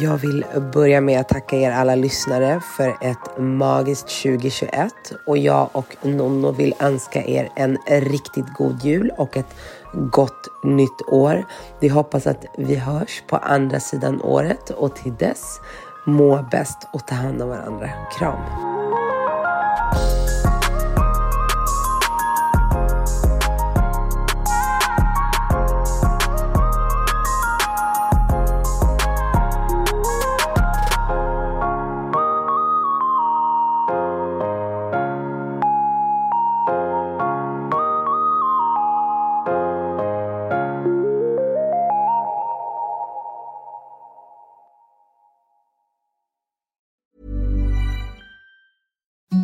Jag vill börja med att tacka er alla lyssnare för ett magiskt 2021 och jag och Nonno vill önska er en riktigt god jul och ett gott nytt år. Vi hoppas att vi hörs på andra sidan året och till dess må bäst och ta hand om varandra. Kram!